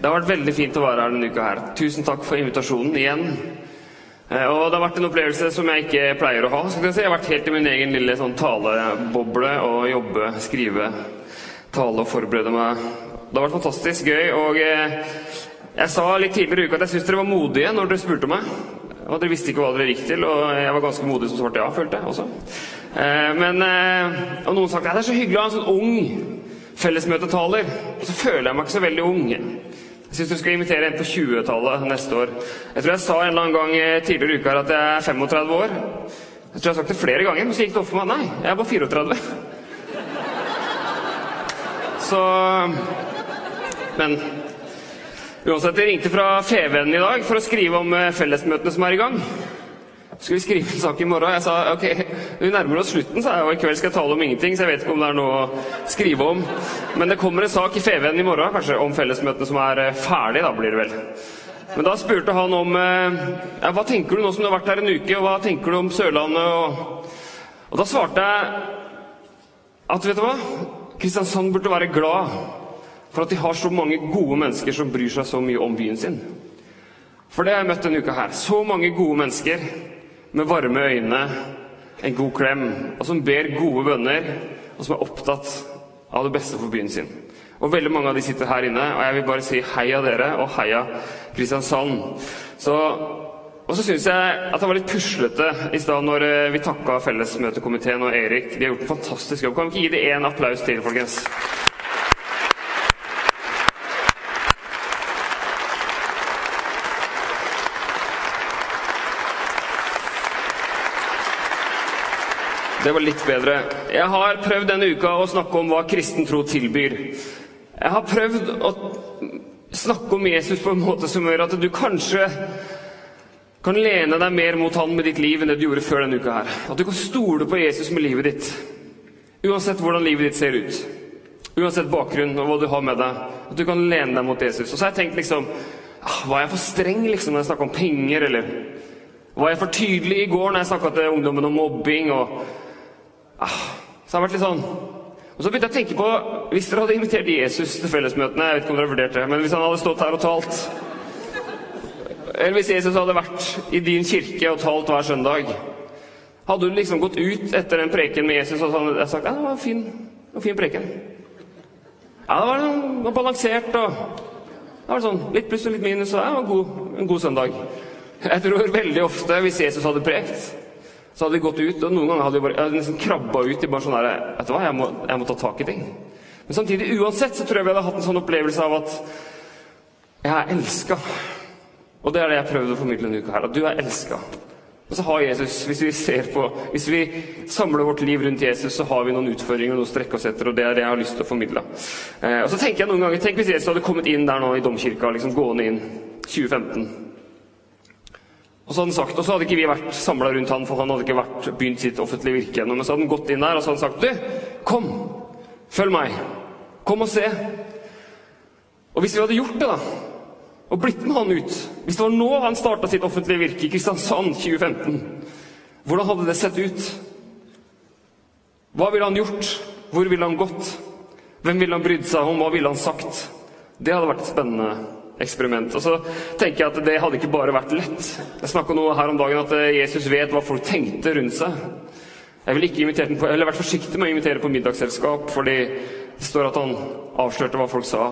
Det har vært veldig fint å være her denne uka her. Tusen takk for invitasjonen igjen. Eh, Og det har vært en opplevelse som jeg ikke pleier å ha. Skal jeg, si. jeg har vært helt i min egen lille sånn taleboble og jobbe, skrive, tale og forberede meg. Det har vært fantastisk gøy. Og eh, jeg sa litt tidligere i uka at jeg syns dere var modige når dere spurte meg. Og dere visste ikke hva dere gikk til, og jeg var ganske modig som svarte ja, følte jeg også. Eh, Men, og noen sa at det er så hyggelig å ha en sånn ung fellesmøtetaler. Og så føler jeg meg ikke så veldig ung. Jeg syns du skal invitere en på 20-tallet neste år. Jeg tror jeg sa en eller annen gang eh, tidligere i uka at jeg er 35 år. Jeg tror jeg har sagt det flere ganger, men så gikk det opp for meg. Nei, jeg er bare 34. Så Men uansett, jeg ringte fra Fevennen i dag for å skrive om eh, fellesmøtene som er i gang. Skal vi skrive en sak i morgen? Jeg sa ok, vi nærmer oss slutten, sa jeg, og i kveld skal jeg tale om ingenting, så jeg vet ikke om det er noe å skrive om. Men det kommer en sak i FVN i morgen, kanskje, om fellesmøtene som er eh, ferdig, da blir det vel. Men da spurte han om eh, ja, hva tenker du nå som du har vært her en uke, og hva tenker du om Sørlandet? Og, og da svarte jeg at vet du hva? Kristiansand burde være glad for at de har så mange gode mennesker som bryr seg så mye om byen sin. For det har jeg møtt denne uka her. Så mange gode mennesker med varme øyne, en god klem, og som ber gode bønner, og som er opptatt av det beste for byen sin. Og veldig mange av de sitter her inne, og jeg vil bare si heia dere, og heia Kristiansand. Så, og så syns jeg at det var litt puslete i stad når eh, vi takka fellesmøtekomiteen og Erik. De har gjort en fantastisk jobb. Kan vi ikke gi dem en applaus til, folkens? Det var litt bedre. Jeg har prøvd denne uka å snakke om hva kristen tro tilbyr. Jeg har prøvd å snakke om Jesus på en måte som gjør at du kanskje kan lene deg mer mot han med ditt liv enn det du gjorde før denne uka her. At du kan stole på Jesus med livet ditt. Uansett hvordan livet ditt ser ut. Uansett bakgrunn og hva du har med deg. At du kan lene deg mot Jesus. Og så har jeg tenkt liksom ah, Var jeg for streng liksom når jeg snakka om penger, eller var jeg for tydelig i går når jeg snakka til ungdommen om mobbing? og ah, Så har vært litt sånn Og så begynte jeg å tenke på Hvis dere hadde invitert Jesus til fellesmøtene Jeg vet ikke om dere har vurdert det, men hvis han hadde stått her og talt Eller hvis Jesus hadde vært i din kirke og talt hver søndag Hadde du liksom gått ut etter en preken med Jesus og hadde sagt ja, det var en fin, en fin preken? Ja, det var, det balansert og det var sånn, Litt pluss og litt minus, og det var en god, en god søndag. Jeg tror veldig ofte, hvis Jesus hadde prekt, så hadde vi gått ut, og noen ganger hadde vi bare, hadde nesten krabba ut i bare sånn her Vet du hva, jeg må, jeg må ta tak i ting. Men samtidig, uansett, så tror jeg vi hadde hatt en sånn opplevelse av at jeg er elska. Og det er det jeg prøvde å formidle denne uka her. At du er elska. Og så har Jesus, hvis vi ser på, hvis vi samler vårt liv rundt Jesus, så har vi noen utfordringer noe å strekke oss etter, og det er det jeg har lyst til å formidle. Eh, og så tenker jeg noen ganger, Tenk hvis Jesus hadde kommet inn der nå i domkirka, liksom gående inn 2015. Og så hadde han sagt, og så hadde ikke vi vært samla rundt han, for han hadde ikke vært begynt sitt offentlige virke ennå. Men så hadde han gått inn der og så hadde han sagt Du, kom! Følg meg! Kom og se! Og hvis vi hadde gjort det, da, og blitt med han ut Hvis det var nå han starta sitt offentlige virke i Kristiansand 2015, hvordan hadde det sett ut? Hva ville han gjort? Hvor ville han gått? Hvem ville han brydd seg om? Hva ville han sagt? Det hadde vært spennende eksperiment. Og så tenker jeg at det hadde ikke bare vært lett. Jeg snakka noe her om dagen at eh, Jesus vet hva folk tenkte rundt seg. Jeg ville ikke invitert på, eller vært forsiktig med å invitere på middagsselskap, fordi det står at han avslørte hva folk sa,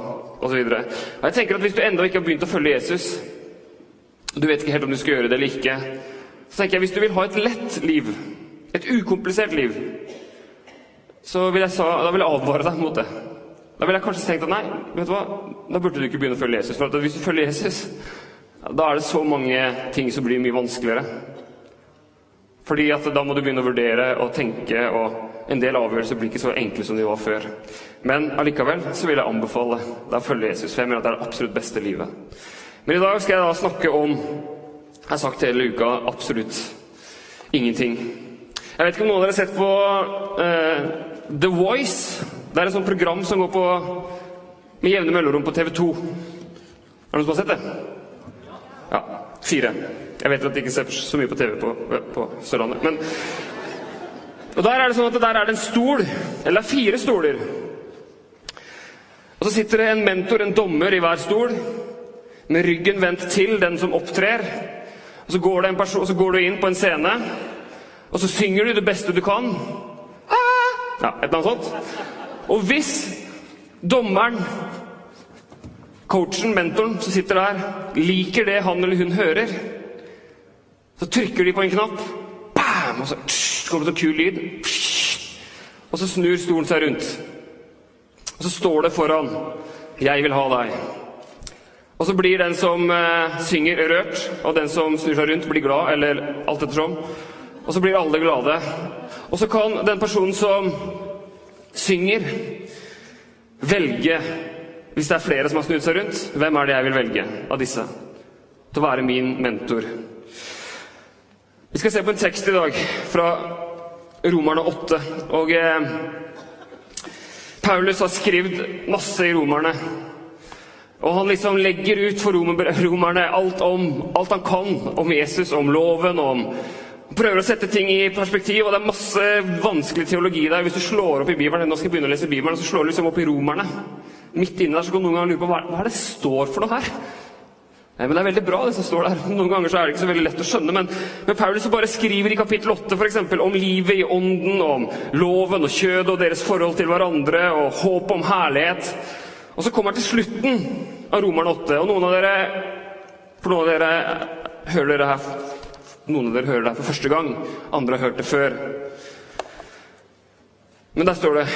osv. Jeg tenker at hvis du ennå ikke har begynt å følge Jesus, du vet ikke helt om du skal gjøre det eller ikke, så tenker jeg hvis du vil ha et lett liv, et ukomplisert liv, så vil jeg, da vil jeg advare deg mot det. Da ville jeg kanskje tenkt at nei, vet du hva, da burde du ikke begynne å følge Jesus. For hvis du følger Jesus, da er det så mange ting som blir mye vanskeligere. Fordi at da må du begynne å vurdere og tenke, og en del avgjørelser blir ikke så enkle som de var før. Men allikevel så vil jeg anbefale deg å følge Jesus, for jeg mener at det er det absolutt beste livet. Men i dag skal jeg da snakke om Jeg har sagt hele uka absolutt ingenting. Jeg vet ikke om noen av dere har sett på uh, The Voice. Det er et sånt program som går på med jevne mellomrom på TV 2. Er det noen som har sett det? Ja. Fire. Jeg vet at de ikke ser så mye på TV på, på Sørlandet. Men Og der er det sånn at der er det en stol. Eller fire stoler. Og så sitter det en mentor, en dommer, i hver stol, med ryggen vendt til den som opptrer. Og så går, person, så går du inn på en scene, og så synger du det beste du kan. Ja, et eller annet sånt. Og hvis dommeren, coachen, mentoren som sitter der, liker det han eller hun hører, så trykker de på en knapp, bam, og så kommer det så kul lyd. Og så snur stolen seg rundt. Og så står det foran 'Jeg vil ha deg'. Og så blir den som eh, synger, rørt, og den som snur seg rundt, blir glad, eller alt ettersom. Og så blir alle glade. Og så kan den personen som synger, velge, hvis det er flere som har snudd seg rundt, hvem er det jeg vil velge av disse til å være min mentor. Vi skal se på en tekst i dag fra Romerne 8. Og eh, Paulus har skrevet masse i Romerne. Og han liksom legger ut for romerne alt, om, alt han kan om Jesus, om loven, om Prøver å sette ting i perspektiv, og det er masse vanskelig teologi der. Hvis du slår opp i Bibelen, nå skal jeg begynne å lese Bibelen, så slår du liksom opp i Romerne. Midt inne der så kan noen ganger lure på hva, hva er det står for noe her. Nei, men Det er veldig bra, det som står der. Noen ganger så er det ikke så veldig lett å skjønne. Men, men Paulus bare skriver i kapittel 8 for eksempel, om livet i ånden, om loven og kjødet og deres forhold til hverandre, og håp om herlighet. Og så kommer han til slutten av Romerne 8, og noen av dere For noen av dere hører dere her Noen av dere hører det for første gang, andre har hørt det før. Men der står det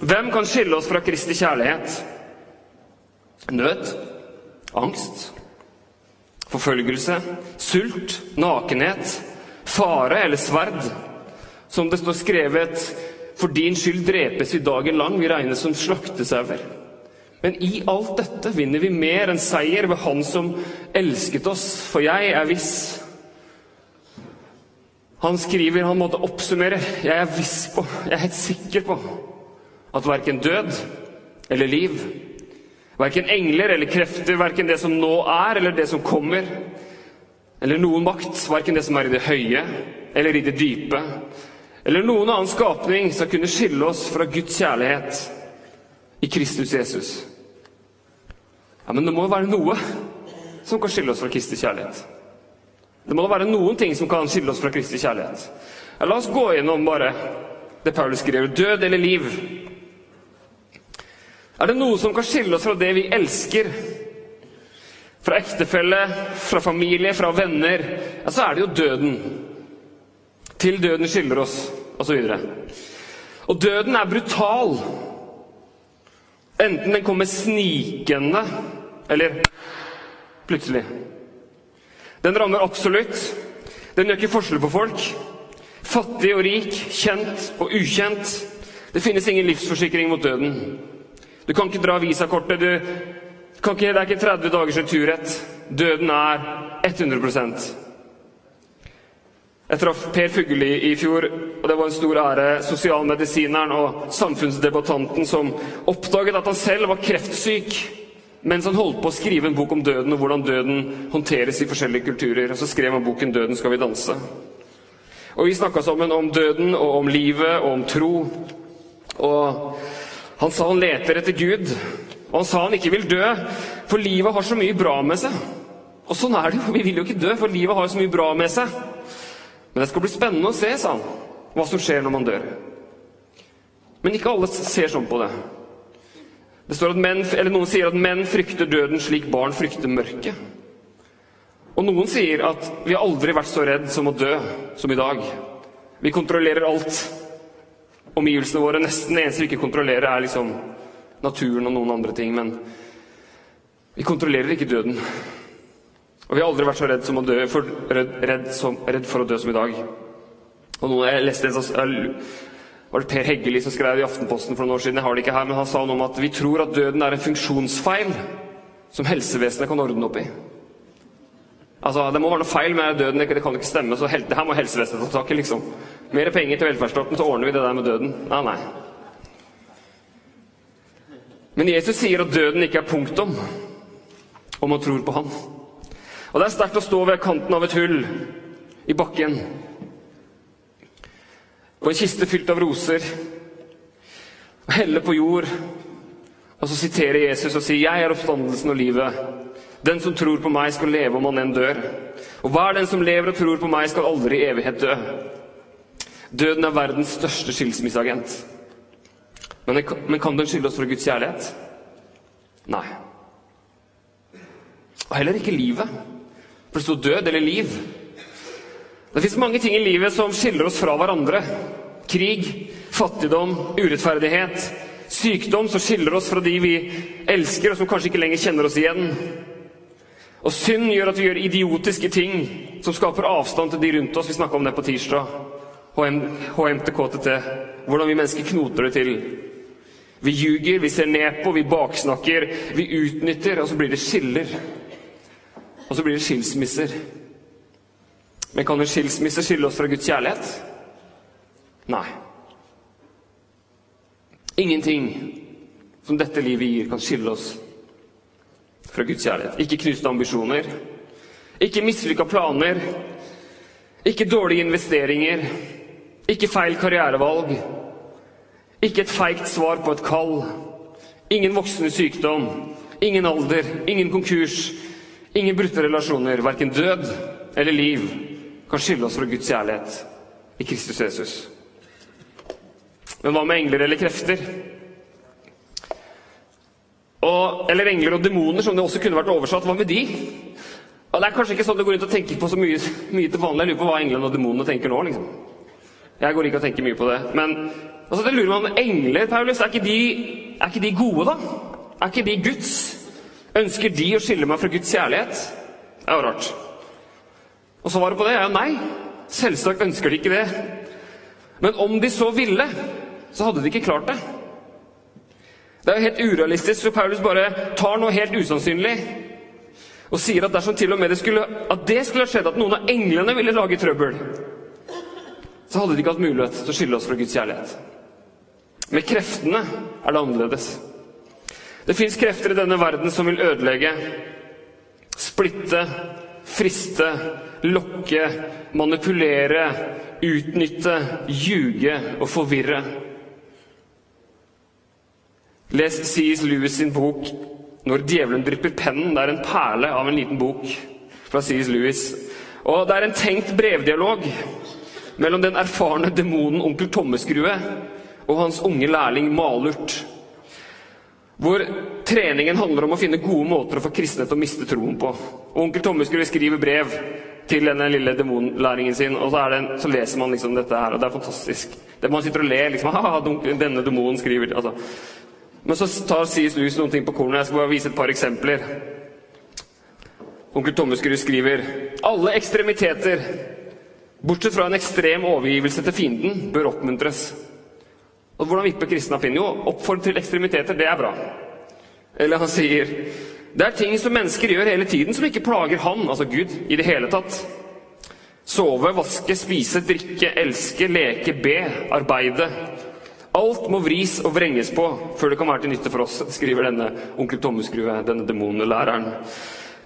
Hvem kan skille oss fra Kristi kjærlighet? Nød? Angst? Forfølgelse? Sult? Nakenhet? Fare eller sverd? Som det står skrevet For din skyld drepes vi dagen lang, vi regnes som slaktesauer. Men i alt dette vinner vi mer enn seier ved Han som elsket oss, for jeg er viss. Han skriver, han måtte oppsummere, jeg er viss på, jeg er helt sikker på, at verken død eller liv, verken engler eller krefter, verken det som nå er eller det som kommer, eller noen makt, verken det som er i det høye eller i det dype, eller noen annen skapning skal kunne skille oss fra Guds kjærlighet i Kristus Jesus. Ja, Men det må jo være noe som kan skille oss fra Kristi kjærlighet. Det må da være noen ting som kan skille oss fra Kristi kjærlighet. Ja, la oss gå gjennom bare det Paulus skriver. Død eller liv? Er det noe som kan skille oss fra det vi elsker? Fra ektefelle, fra familie, fra venner? Ja, så er det jo døden. Til døden skiller oss, osv. Og, og døden er brutal. Enten den kommer snikende, eller plutselig. Den rammer absolutt. Den gjør ikke forskjell på folk. Fattig og rik, kjent og ukjent. Det finnes ingen livsforsikring mot døden. Du kan ikke dra visakortet. Ikke, det er ikke 30 dagers returrett. Døden er 100 Jeg traff Per Fugelli i fjor, og det var en stor ære. Sosialmedisineren og samfunnsdebattanten som oppdaget at han selv var kreftsyk mens han holdt på å skrive en bok om døden og hvordan døden håndteres i forskjellige kulturer. Og så skrev han boken 'Døden skal vi danse'. Og Vi snakka sammen om døden og om livet og om tro. Og han sa han leter etter Gud. Og han sa han ikke vil dø, for livet har så mye bra med seg. Og sånn er det jo. Vi vil jo ikke dø, for livet har så mye bra med seg. Men det skal bli spennende å se, sa han, hva som skjer når man dør. Men ikke alle ser sånn på det. Det står at menn, eller Noen sier at menn frykter døden slik barn frykter mørket. Og noen sier at vi har aldri vært så redd som å dø som i dag. Vi kontrollerer alt. Omgivelsene våre Nesten det eneste vi ikke kontrollerer, er liksom naturen og noen andre ting. Men vi kontrollerer ikke døden. Og vi har aldri vært så redd, dø, for, redd, redd, som, redd for å dø som i dag. Og noen, jeg leste en sånn var det Per Heggeli som skrev i Aftenposten for noen år siden. jeg har det ikke her, men Han sa noe om at vi tror at døden er en funksjonsfeil som helsevesenet kan ordne opp i. Altså, Det må være noe feil med døden. Det kan ikke stemme. så Det her må helsevesenet ta tak i. liksom. Mer penger til velferdsstaten, så ordner vi det der med døden. Nei, nei. Men Jesus sier at døden ikke er punktum om man tror på han. Og Det er sterkt å stå ved kanten av et hull i bakken på en kiste fylt av roser, og helle på jord Og så siterer Jesus og sier, 'Jeg er oppstandelsen og livet'. Den som tror på meg, skal leve om han enn dør. Og hver den som lever og tror på meg, skal aldri i evighet dø. Døden er verdens største skilsmisseagent. Men, men kan den skylde oss for Guds kjærlighet? Nei. Og heller ikke livet. For det sto død eller liv. Det fins mange ting i livet som skiller oss fra hverandre. Krig, fattigdom, urettferdighet, sykdom som skiller oss fra de vi elsker, og som kanskje ikke lenger kjenner oss igjen. Og synd gjør at vi gjør idiotiske ting som skaper avstand til de rundt oss. Vi snakka om det på tirsdag. HM, HMTKTT. Hvordan vi mennesker knoter det til. Vi ljuger, vi ser ned på, vi baksnakker, vi utnytter, og så blir det skiller. Og så blir det skilsmisser. Men kan en skilsmisse skille oss fra Guds kjærlighet? Nei. Ingenting som dette livet gir, kan skille oss fra Guds kjærlighet. Ikke knuste ambisjoner, ikke mislykka planer, ikke dårlige investeringer, ikke feil karrierevalg, ikke et feigt svar på et kall, ingen voksende sykdom, ingen alder, ingen konkurs, ingen brutte relasjoner, verken død eller liv, kan skille oss fra Guds kjærlighet i Kristus Jesus. Men hva med engler eller krefter? Og, eller engler og demoner, som det også kunne vært oversatt. Hva med de? Og Det er kanskje ikke sånn du går rundt og tenker på så mye, mye til vanlig. Jeg lurer på hva englene og demonene tenker nå. liksom. Jeg går ikke og tenker mye på det. Men altså, det lurer man engler, Paulus, er ikke, de, er ikke de gode, da? Er ikke de Guds? Ønsker de å skille meg fra Guds kjærlighet? Det er jo rart. Og svaret på det er jo nei. Selvsagt ønsker de ikke det. Men om de så ville, så hadde de ikke klart det. Det er jo helt urealistisk, så Paulus bare tar noe helt usannsynlig og sier at dersom til og med det skulle, at det skulle ha skjedd at noen av englene ville lage trøbbel, så hadde de ikke hatt mulighet til å skylde oss fra Guds kjærlighet. Med kreftene er det annerledes. Det fins krefter i denne verden som vil ødelegge, splitte, friste, lokke, manipulere, utnytte, ljuge og forvirre. Les C.S. Lewis sin bok 'Når djevelen drypper pennen'. Det er en perle av en liten bok fra C.S. Lewis. Og det er en tenkt brevdialog mellom den erfarne demonen onkel Tommeskrue og hans unge lærling Malurt. Hvor treningen handler om å finne gode måter å få kristne til å miste troen på. Og onkel Tommeskrue skriver brev til denne lille demonlæringen sin, og så, det, så, leser man liksom dette her, og det er fantastisk. Det Man sitter og ler liksom, denne demonen skriver altså. Men så tar C.S. Lewis noen ting på kornet. Jeg skal bare vise et par eksempler. Onkel Tommeskrud skriver alle ekstremiteter, bortsett fra en ekstrem overgivelse til fienden, bør oppmuntres. Og Hvordan vipper kristne av Jo, oppfordre til ekstremiteter, det er bra. Eller han sier det er ting som mennesker gjør hele tiden som ikke plager han, altså Gud, i det hele tatt. Sove, vaske, spise, drikke, elske, leke, be, arbeide. Alt må vris og vrenges på før det kan være til nytte for oss, skriver denne onkel Tommeskrue, denne demonlæreren.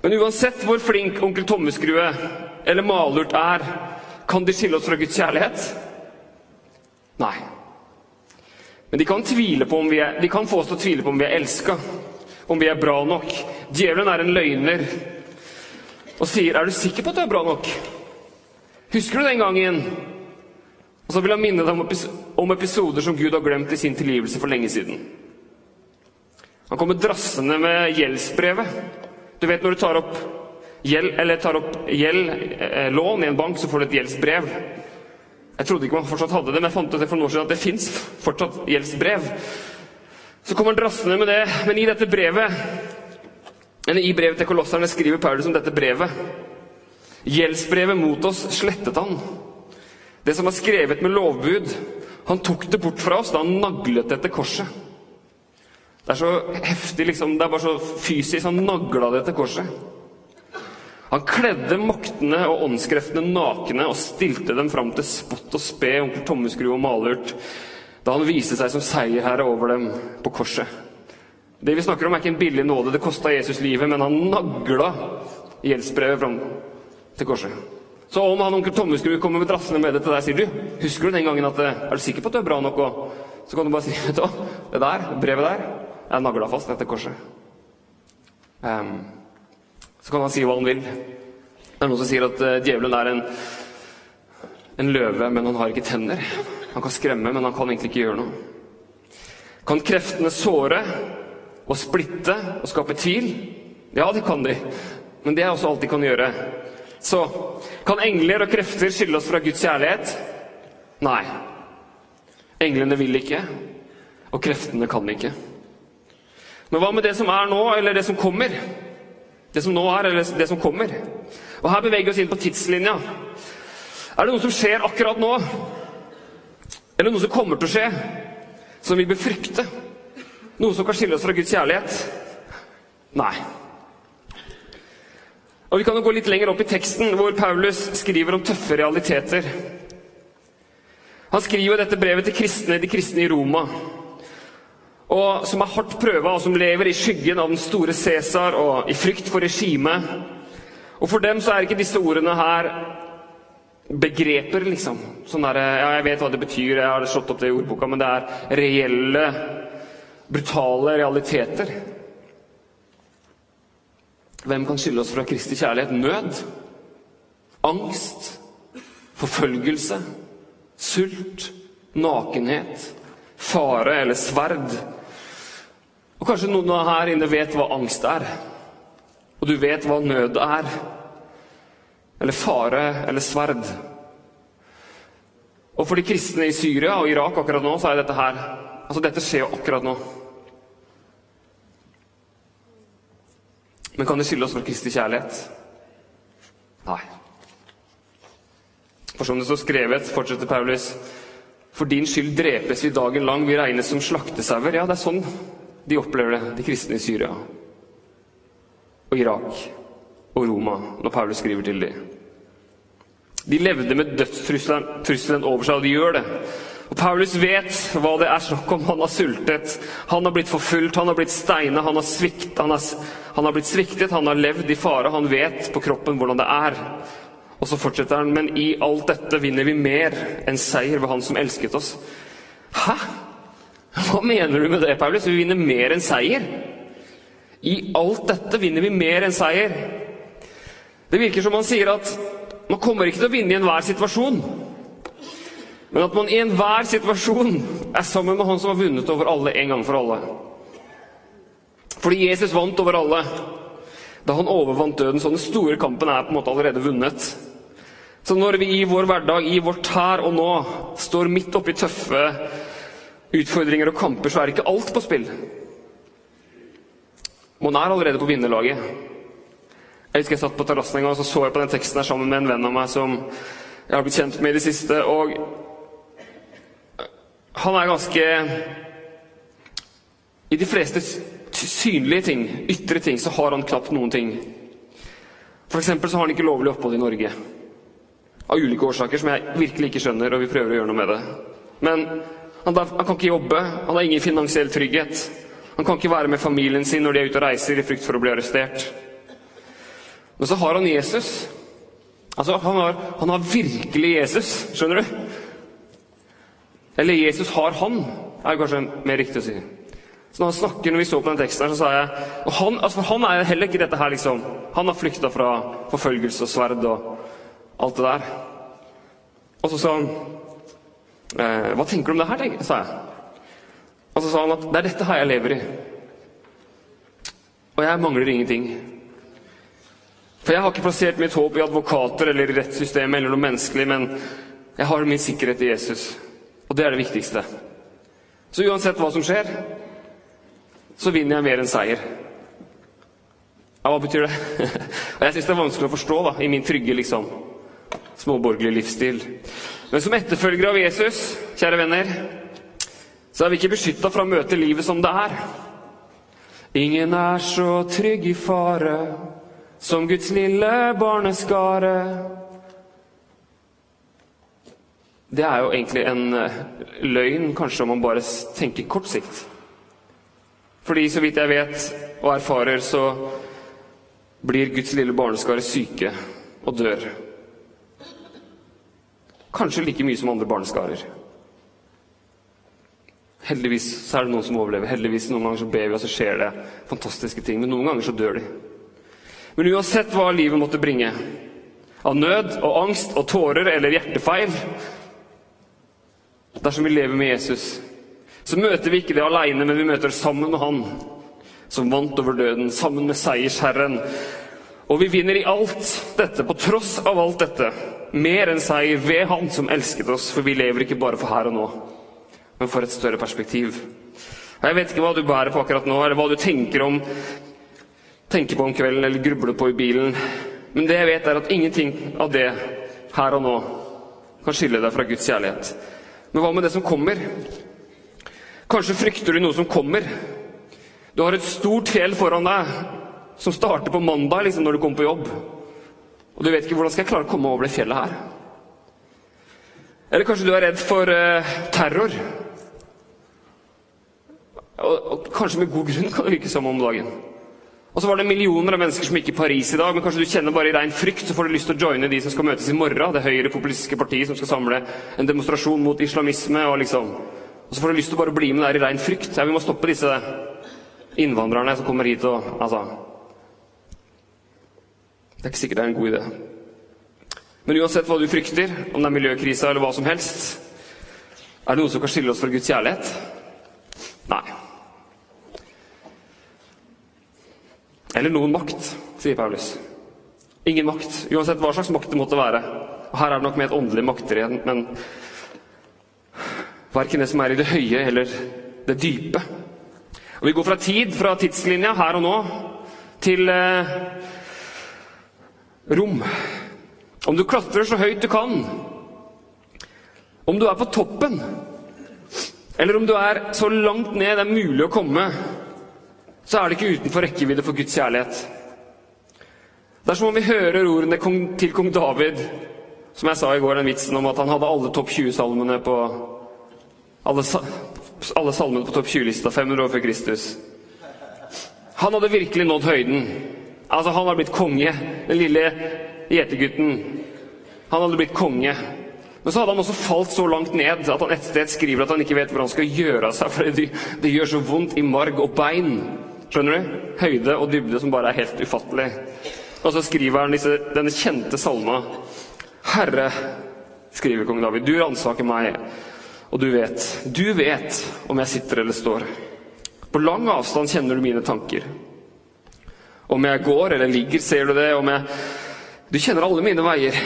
Men uansett hvor flink onkel Tommeskrue eller malurt er, kan de skille oss fra Guds kjærlighet? Nei. Men de kan, tvile på om vi er, de kan få oss til å tvile på om vi er elska, om vi er bra nok. Djevelen er en løgner og sier 'Er du sikker på at du er bra nok?' Husker du den gangen og så vil han minne deg om episoder som Gud har glemt i sin tilgivelse for lenge siden. Han kommer drassende med gjeldsbrevet. Du vet når du tar opp gjeld, eller tar opp gjeld, eh, lån i en bank, så får du et gjeldsbrev. Jeg trodde ikke man fortsatt hadde det, men jeg fant ut for noen år siden at det fins fortsatt gjeldsbrev. Så kommer han drassende med det, men i dette brevet eller I brevet til kolosserne skriver Paulus om dette brevet. Gjeldsbrevet mot oss slettet han. Det som var skrevet med lovbud. Han tok det bort fra oss da han naglet det etter korset. Det er så heftig, liksom. Det er bare så fysisk. Han nagla det etter korset. Han kledde maktene og åndskreftene nakne og stilte dem fram til spott og spe, onkel Tommeskru og Malurt, da han viste seg som seierherre over dem på korset. Det vi snakker om, er ikke en billig nåde. Det kosta Jesus livet, men han nagla gjeldsbrevet fram til korset. Så om han onkel Tommeskrud kommer med drassende med det til deg, sier du Husker du den gangen at Er du sikker på at du er bra nok? Og så kan du bare si vet du det der, brevet der, er nagla fast etter korset. Um, så kan han si hva han vil. Det er noen som sier at uh, djevelen er en, en løve, men han har ikke tenner. Han kan skremme, men han kan egentlig ikke gjøre noe. Kan kreftene såre og splitte og skape tvil? Ja, det kan de. Men det er også alt de kan gjøre. Så kan engler og krefter skille oss fra Guds kjærlighet? Nei. Englene vil ikke, og kreftene kan ikke. Men hva med det som er nå, eller det som kommer? Det som nå er, eller det som kommer? Og Her beveger vi oss inn på tidslinja. Er det noe som skjer akkurat nå? Eller noe som kommer til å skje, som vi bør frykte? Noe som kan skille oss fra Guds kjærlighet? Nei. Og Vi kan jo gå litt lenger opp i teksten, hvor Paulus skriver om tøffe realiteter. Han skriver dette brevet til kristne, de kristne i Roma, og som er hardt prøva, og som lever i skyggen av den store Cæsar og i frykt for regimet. Og for dem så er ikke disse ordene her begreper, liksom. Sånn der, ja, jeg vet hva det betyr, jeg har slått opp det i ordboka, men det er reelle, brutale realiteter. Hvem kan skylde oss fra Kristi kjærlighet? Nød? Angst? Forfølgelse? Sult? Nakenhet? Fare eller sverd? Og Kanskje noen her inne vet hva angst er? Og du vet hva nød er? Eller fare eller sverd? Og for de kristne i Syria og Irak akkurat nå, så er dette her Altså, dette skjer jo akkurat nå. Men kan det skylde oss for Kristi kjærlighet? Nei. For som det står skrevet, fortsetter Paulus, for din skyld drepes vi dagen lang, vi regnes som slaktesauer. Ja, det er sånn de opplever det, de kristne i Syria og Irak og Roma, når Paulus skriver til dem. De levde med dødstrusselen over seg, og de gjør det. Og Paulus vet hva det er snakk om. Han har sultet, han har blitt forfulgt, han har blitt steina, han, han, han, har blitt sviktet, han har levd i fare. Han vet på kroppen hvordan det er. Og så fortsetter han, men i alt dette vinner vi mer enn seier ved Han som elsket oss. Hæ? Hva mener du med det, Paulus? Vi vinner mer enn seier? I alt dette vinner vi mer enn seier. Det virker som han sier at man kommer ikke til å vinne i enhver situasjon. Men at man i enhver situasjon er sammen med Han som har vunnet over alle en gang for alle. Fordi Jesus vant over alle da han overvant døden. Så den store kampen er på en måte allerede vunnet. Så når vi i vår hverdag, i vårt her og nå, står midt oppi tøffe utfordringer og kamper, så er ikke alt på spill. Man er allerede på vinnerlaget. Jeg husker jeg satt på terrassen en gang og så, så jeg på den teksten her sammen med en venn av meg som jeg har blitt kjent med i det siste. og han er ganske I de fleste synlige ting, ytre ting, så har han knapt noen ting. F.eks. så har han ikke lovlig opphold i Norge. Av ulike årsaker som jeg virkelig ikke skjønner, og vi prøver å gjøre noe med det. Men han, han kan ikke jobbe, han har ingen finansiell trygghet. Han kan ikke være med familien sin når de er ute og reiser i frykt for å bli arrestert. Men så har han Jesus. Altså, han har, han har virkelig Jesus, skjønner du? Eller Jesus har han, er kanskje mer riktig å si. Så når han snakker, når vi så på den teksten, her, så sa jeg og han, altså For han er heller ikke dette her, liksom. Han har flykta fra forfølgelse og sverd og alt det der. Og så sa han eh, Hva tenker du om det her, sa jeg. Og så sa han at det er dette her jeg lever i. Og jeg mangler ingenting. For jeg har ikke plassert mitt håp i advokater eller i rettssystemet eller noe menneskelig, men jeg har min sikkerhet i Jesus. Og det er det viktigste. Så uansett hva som skjer, så vinner jeg mer enn seier. Ja, hva betyr det? og Jeg syns det er vanskelig å forstå da, i min trygge liksom, småborgerlige livsstil. Men som etterfølgere av Jesus, kjære venner, så er vi ikke beskytta fra å møte livet som det er. Ingen er så trygg i fare som Guds lille barneskare. Det er jo egentlig en eh, løgn, kanskje om man bare tenker kort sikt. Fordi så vidt jeg vet og erfarer, så blir Guds lille barneskare syke og dør. Kanskje like mye som andre barneskarer. Heldigvis så er det noen som overlever. Heldigvis Noen ganger så ber vi, og så skjer det fantastiske ting. Men noen ganger så dør de. Men uansett hva livet måtte bringe, av nød og angst og tårer eller hjertefeil Dersom vi lever med Jesus, så møter vi ikke det aleine, men vi møter det sammen med Han som vant over døden, sammen med seiersherren. Og vi vinner i alt dette, på tross av alt dette, mer enn seier ved Han som elsket oss, for vi lever ikke bare for her og nå, men for et større perspektiv. Jeg vet ikke hva du bærer på akkurat nå, eller hva du tenker, om, tenker på om kvelden eller grubler på i bilen, men det jeg vet, er at ingenting av det her og nå kan skille deg fra Guds kjærlighet. Men hva med det som kommer? Kanskje frykter du noe som kommer. Du har et stort fjell foran deg som starter på mandag liksom når du kommer på jobb. Og du vet ikke hvordan skal jeg klare å komme over det fjellet her. Eller kanskje du er redd for uh, terror. Og, og, kanskje med god grunn, kan det virke som om dagen. Og så var det millioner av mennesker som gikk i Paris i dag, men kanskje du kjenner bare i rein frykt, så får du lyst til å joine de som skal møtes i morgen, det høyre populistiske partiet som skal samle en demonstrasjon mot islamisme, og liksom Og så får du lyst til å bare bli med der i rein frykt. Ja, vi må stoppe disse innvandrerne som kommer hit og Altså Det er ikke sikkert det er en god idé. Men uansett hva du frykter, om det er miljøkrisa eller hva som helst, er det noe som kan skille oss fra Guds kjærlighet? Nei. Eller noen makt, sier Paulus. Ingen makt, uansett hva slags makt det måtte være. Og Her er det nok med et åndelig makter igjen, men verken det som er i det høye eller det dype. Og Vi går fra tid, fra tidslinja her og nå, til eh, rom. Om du klatrer så høyt du kan, om du er på toppen, eller om du er så langt ned det er mulig å komme, så er det ikke utenfor rekkevidde for Guds kjærlighet. Det er som om vi hører ordene til kong David, som jeg sa i går, den vitsen om at han hadde alle topp 20-salmene på alle, alle salmene på topp 20-lista 500 år før Kristus. Han hadde virkelig nådd høyden. Altså, han hadde blitt konge. Den lille gjetergutten. Han hadde blitt konge. Men så hadde han også falt så langt ned at han et sted skriver at han ikke vet hvor han skal gjøre av seg, for det, det gjør så vondt i marg og bein. Skjønner du? Høyde og dybde som bare er helt ufattelig. Og så skriver han disse, denne kjente salma. Herre, skriver kong David, du ransaker meg, og du vet, du vet om jeg sitter eller står. På lang avstand kjenner du mine tanker. Om jeg går eller ligger, ser du det. Om jeg Du kjenner alle mine veier.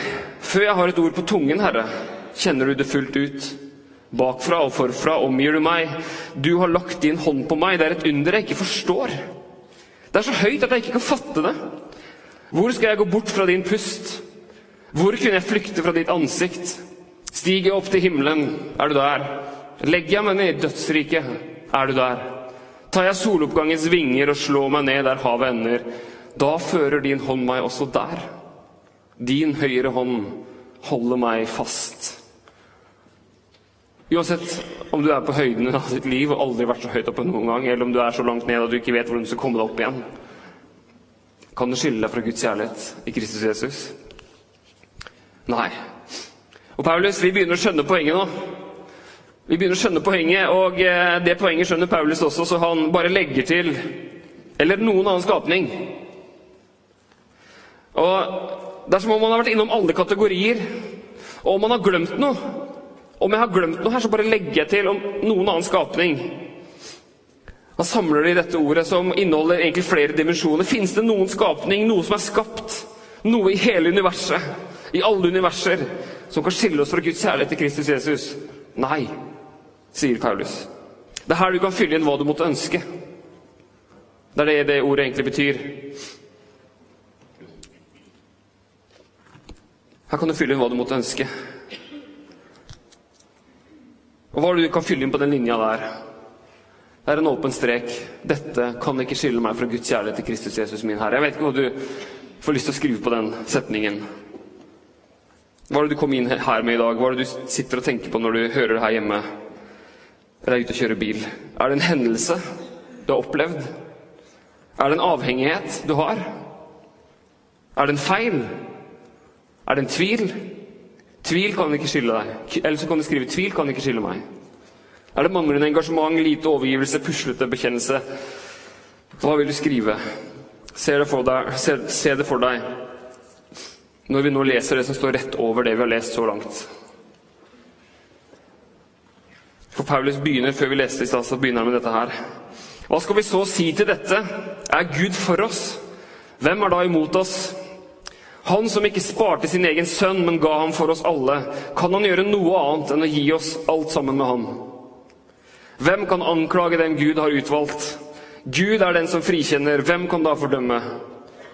Før jeg har et ord på tungen, Herre, kjenner du det fullt ut. Bakfra og forfra omgir du meg. Du har lagt din hånd på meg. Det er et under jeg ikke forstår. Det er så høyt at jeg ikke kan fatte det. Hvor skal jeg gå bort fra din pust? Hvor kunne jeg flykte fra ditt ansikt? Stiger jeg opp til himmelen, er du der. Legger jeg meg ned i dødsriket, er du der. Tar jeg soloppgangens vinger og slår meg ned der havet ender, da fører din hånd meg også der. Din høyre hånd holder meg fast. Uansett om du er på høyden av ditt liv og aldri vært så høyt oppe noen gang, eller om du er så langt ned at du ikke vet hvordan du skal komme deg opp igjen, kan du skille deg fra Guds kjærlighet i Kristus Jesus? Nei. Og Paulus, vi begynner å skjønne poenget nå. Vi begynner å skjønne poenget, og eh, det poenget skjønner Paulus også, så han bare legger til Eller noen annen skapning. Og Det er som om man har vært innom alle kategorier, og om man har glemt noe om jeg har glemt noe her, så bare legger jeg til om noen annen skapning. Han samler det i dette ordet, som inneholder egentlig flere dimensjoner. Fins det noen skapning, noe som er skapt, noe i hele universet, i alle universer, som kan skille oss fra Guds kjærlighet til Kristus Jesus? Nei, sier Paulus. Det er her du kan fylle inn hva du måtte ønske. Det er det det ordet egentlig betyr. Her kan du fylle inn hva du måtte ønske. Og hva er det du kan fylle inn på den linja der? Det er en åpen strek. Dette kan ikke skille meg fra Guds kjærlighet til Kristus Jesus, min Herre. Jeg vet ikke hva du får lyst til å skrive på den setningen. Hva er det du kom inn her med i dag? Hva er det du sitter og tenker på når du hører det her hjemme? Eller er ute og kjører bil? Er det en hendelse du har opplevd? Er det en avhengighet du har? Er det en feil? Er det en tvil? Tvil kan ikke skille deg. Eller så kan du skrive 'tvil kan ikke skille meg'. Er det manglende engasjement, lite overgivelse, puslete bekjennelse? Hva vil du skrive? Se det for deg, se, se det for deg når vi nå leser det som står rett over det vi har lest så langt. For Paulus begynner, før vi leste i stad, så begynner han med dette her. Hva skal vi så si til dette? Er Gud for oss? Hvem er da imot oss? Han som ikke sparte sin egen sønn, men ga ham for oss alle, kan han gjøre noe annet enn å gi oss alt sammen med ham? Hvem kan anklage dem Gud har utvalgt? Gud er den som frikjenner. Hvem kan da fordømme?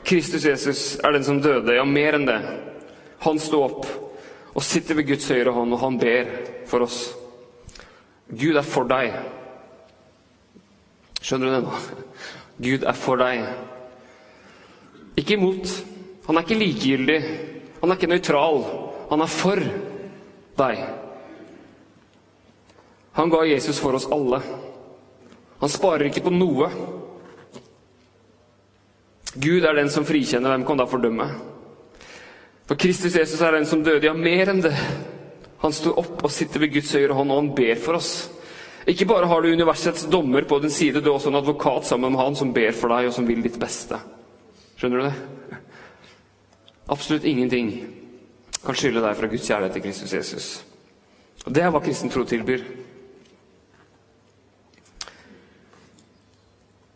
Kristus Jesus er den som døde, ja, mer enn det. Han sto opp og sitter ved Guds høyre hånd, og han ber for oss. Gud er for deg. Skjønner du det nå? Gud er for deg. Ikke imot. Han er ikke likegyldig. Han er ikke nøytral. Han er for deg. Han ga Jesus for oss alle. Han sparer ikke på noe. Gud er den som frikjenner. Hvem kan da fordømme? For Kristus Jesus er den som døde. Ja, mer enn det. Han sto opp og sitter ved Guds høyre hånd, og han ber for oss. Ikke bare har du universets dommer på din side, du er også en advokat sammen med han som ber for deg, og som vil ditt beste. Skjønner du det? Absolutt ingenting kan skylde deg fra Guds kjærlighet til Kristus Jesus. Og Det er hva kristen tro tilbyr.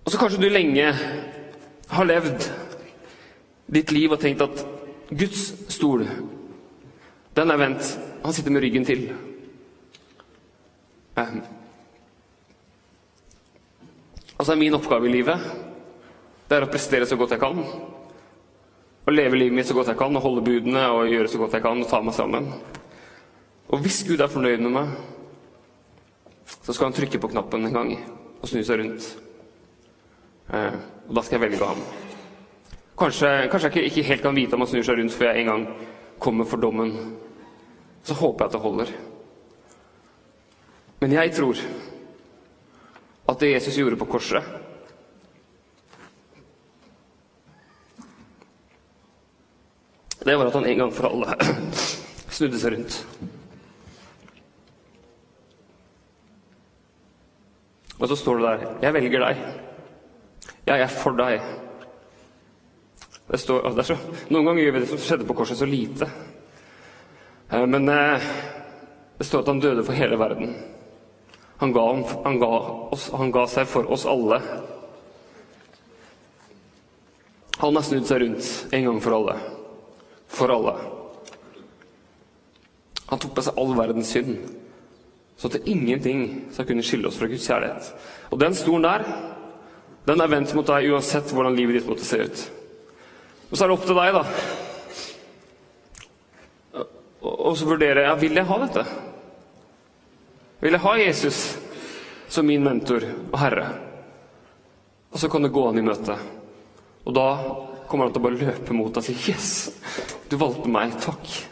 Og så kanskje du lenge har levd ditt liv og tenkt at Guds stol, den er vendt. Han sitter med ryggen til. Altså Min oppgave i livet det er å prestere så godt jeg kan. Å leve livet mitt så godt jeg kan, og holde budene og gjøre så godt jeg kan og ta meg sammen. Og hvis Gud er fornøyd med meg, så skal han trykke på knappen en gang og snu seg rundt. Eh, og da skal jeg velge ham. Kanskje, kanskje jeg ikke helt kan vite om han snur seg rundt før jeg en gang kommer for dommen. Så håper jeg at det holder. Men jeg tror at det Jesus gjorde på korset Det var at han en gang for alle snudde seg rundt. Og så står det der 'Jeg velger deg'. Jeg er for deg. Det står, det så, noen ganger gjør vi det som skjedde på korset, så lite. Eh, men eh, det står at han døde for hele verden. Han ga, han, ga oss, han ga, seg for oss alle. Han har snudd seg rundt en gang for alle. For alle. Han tok på seg all verdens synd, så at ingenting skal kunne skille oss fra Guds kjærlighet. Og den stolen der den er vendt mot deg uansett hvordan livet ditt måtte se ut. Og så er det opp til deg, da. Og så vurdere ja, vil jeg ha dette. Vil jeg ha Jesus som min mentor og herre? Og så kan du gå han i møte. Og da kommer han til å bare løpe mot deg og si 'Yes, du valgte meg. Takk'.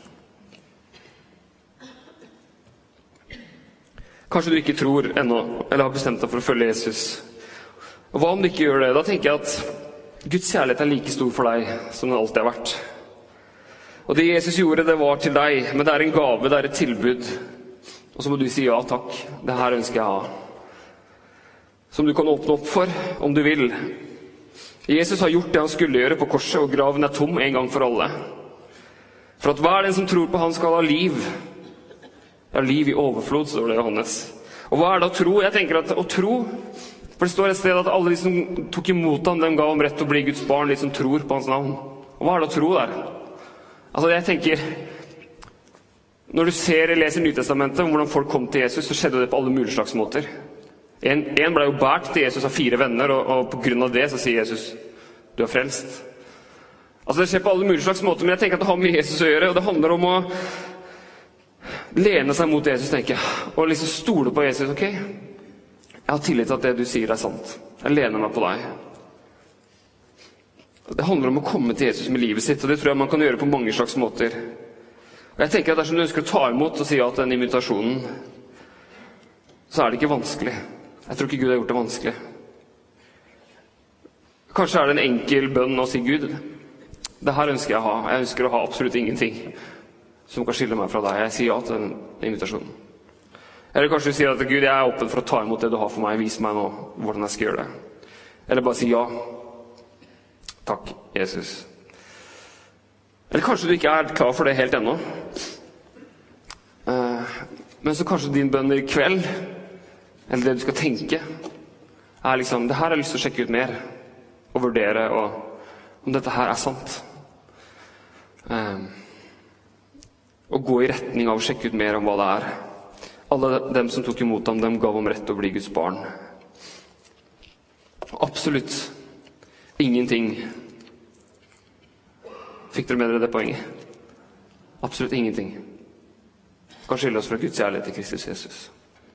Kanskje du ikke tror ennå, eller har bestemt deg for å følge Jesus. Og Hva om du ikke gjør det? Da tenker jeg at Guds kjærlighet er like stor for deg som den alltid har vært. Og det Jesus gjorde, det var til deg, men det er en gave, det er et tilbud. Og så må du si ja takk, det her ønsker jeg å ha. Som du kan åpne opp for, om du vil. Jesus har gjort det han skulle gjøre på korset, og graven er tom en gang for alle. For at hver den som tror på Han, skal ha liv. Ja, liv i overflod, står det i Johannes. Og hva er det å tro? Jeg tenker at å tro for det står et sted at alle de som tok imot ham, dem ga ham rett til å bli Guds barn, de som tror på hans navn. Og hva er det å tro der? Altså, jeg tenker Når du ser og leser Nytestamentet om hvordan folk kom til Jesus, så skjedde det på alle mulige slags måter. En, ble jo båret til Jesus av fire venner, og, og pga. det så sier Jesus du er frelst. Altså Det skjer på alle mulige slags måter, men jeg tenker at det har med Jesus å gjøre. og Det handler om å lene seg mot Jesus tenker jeg, og liksom stole på Jesus. ok? Jeg har tillit til at det du sier, er sant. Jeg lener meg på deg. Det handler om å komme til Jesus med livet sitt, og det tror jeg man kan gjøre på mange slags måter. Og jeg tenker at Dersom du ønsker å ta imot og si ja til den invitasjonen, så er det ikke vanskelig. Jeg tror ikke Gud har gjort det vanskelig. Kanskje er det en enkel bønn å si Gud. Det her ønsker jeg å ha. Jeg ønsker å ha absolutt ingenting som kan skille meg fra deg. Jeg sier ja til den invitasjonen. Eller kanskje du sier at Gud, jeg er åpen for å ta imot det du har for meg. Vis meg nå hvordan jeg skal gjøre det. Eller bare si ja. Takk, Jesus. Eller kanskje du ikke er klar for det helt ennå. Eh, men så kanskje din bønn i kveld, eller det du skal tenke, er liksom Det her har jeg lyst til å sjekke ut mer. Og vurdere og, om dette her er sant. Um, og gå i retning av å sjekke ut mer om hva det er. Alle dem som tok imot ham, dem gav ham rett til å bli Guds barn. Absolutt ingenting Fikk dere med dere det poenget? Absolutt ingenting kan skille oss fra Guds kjærlighet til Kristus Jesus.